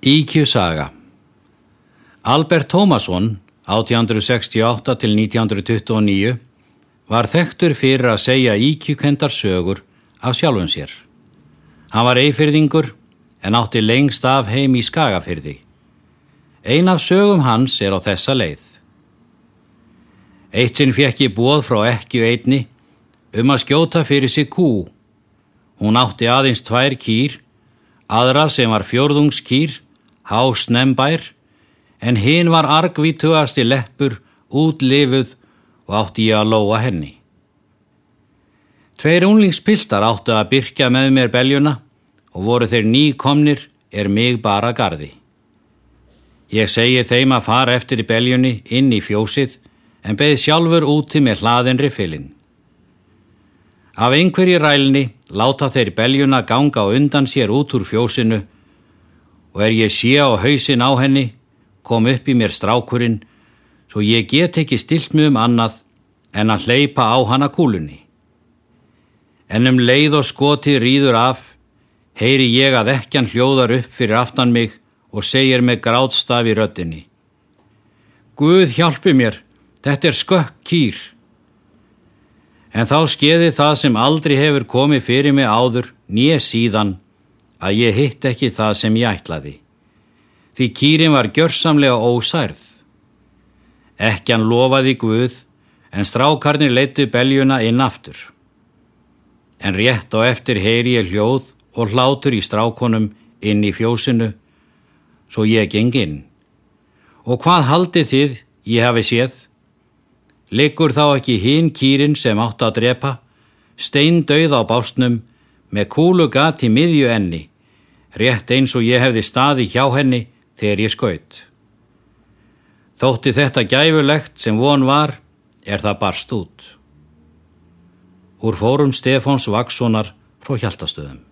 Íkju saga Albert Tómasson, 1868 til 1929, var þekktur fyrir að segja íkjukendar sögur af sjálfum sér. Hann var eifyrðingur en átti lengst af heim í skagafyrði. Ein af sögum hans er á þessa leið. Eitt sinn fekk ég bóð frá ekki einni um að skjóta fyrir sig kú. Hún átti aðeins tvær kýr, aðra sem var fjörðungskýr hásnembær, en hinn var argvítugasti leppur, útlifuð og átti ég að lóa henni. Tveir unlingspiltar áttu að byrkja með mér beljuna og voru þeir nýkomnir er mig bara gardi. Ég segi þeim að fara eftir í beljunni inn í fjósið en beði sjálfur úti með hlaðin riffilinn. Af einhverji rælni láta þeir beljuna ganga á undan sér út úr fjósinu og er ég sé á hausin á henni, kom upp í mér strákurinn, svo ég get ekki stilt mjög um annað en að hleypa á hana kúlunni. En um leið og skoti rýður af, heyri ég að ekkjan hljóðar upp fyrir aftan mig og segir með grátstaf í röttinni. Guð hjálpi mér, þetta er skökk kýr. En þá skeiði það sem aldrei hefur komið fyrir mig áður, nýja síðan, að ég hitt ekki það sem ég ætlaði. Því kýrin var gjörsamlega ósærð. Ekki hann lofaði Guð, en strákarnir leittu beljuna inn aftur. En rétt á eftir heyri ég hljóð og hlátur í strákonum inn í fjósinu, svo ég geng inn. Og hvað haldi þið ég hafi séð? Liggur þá ekki hinn kýrin sem átt að drepa, stein döið á básnum, með kúlu gati miðju enni, rétt eins og ég hefði staði hjá henni þegar ég skaut. Þótti þetta gæfulegt sem von var, er það barst út. Úr fórum Stefáns Vakssonar frá Hjaltastöðum.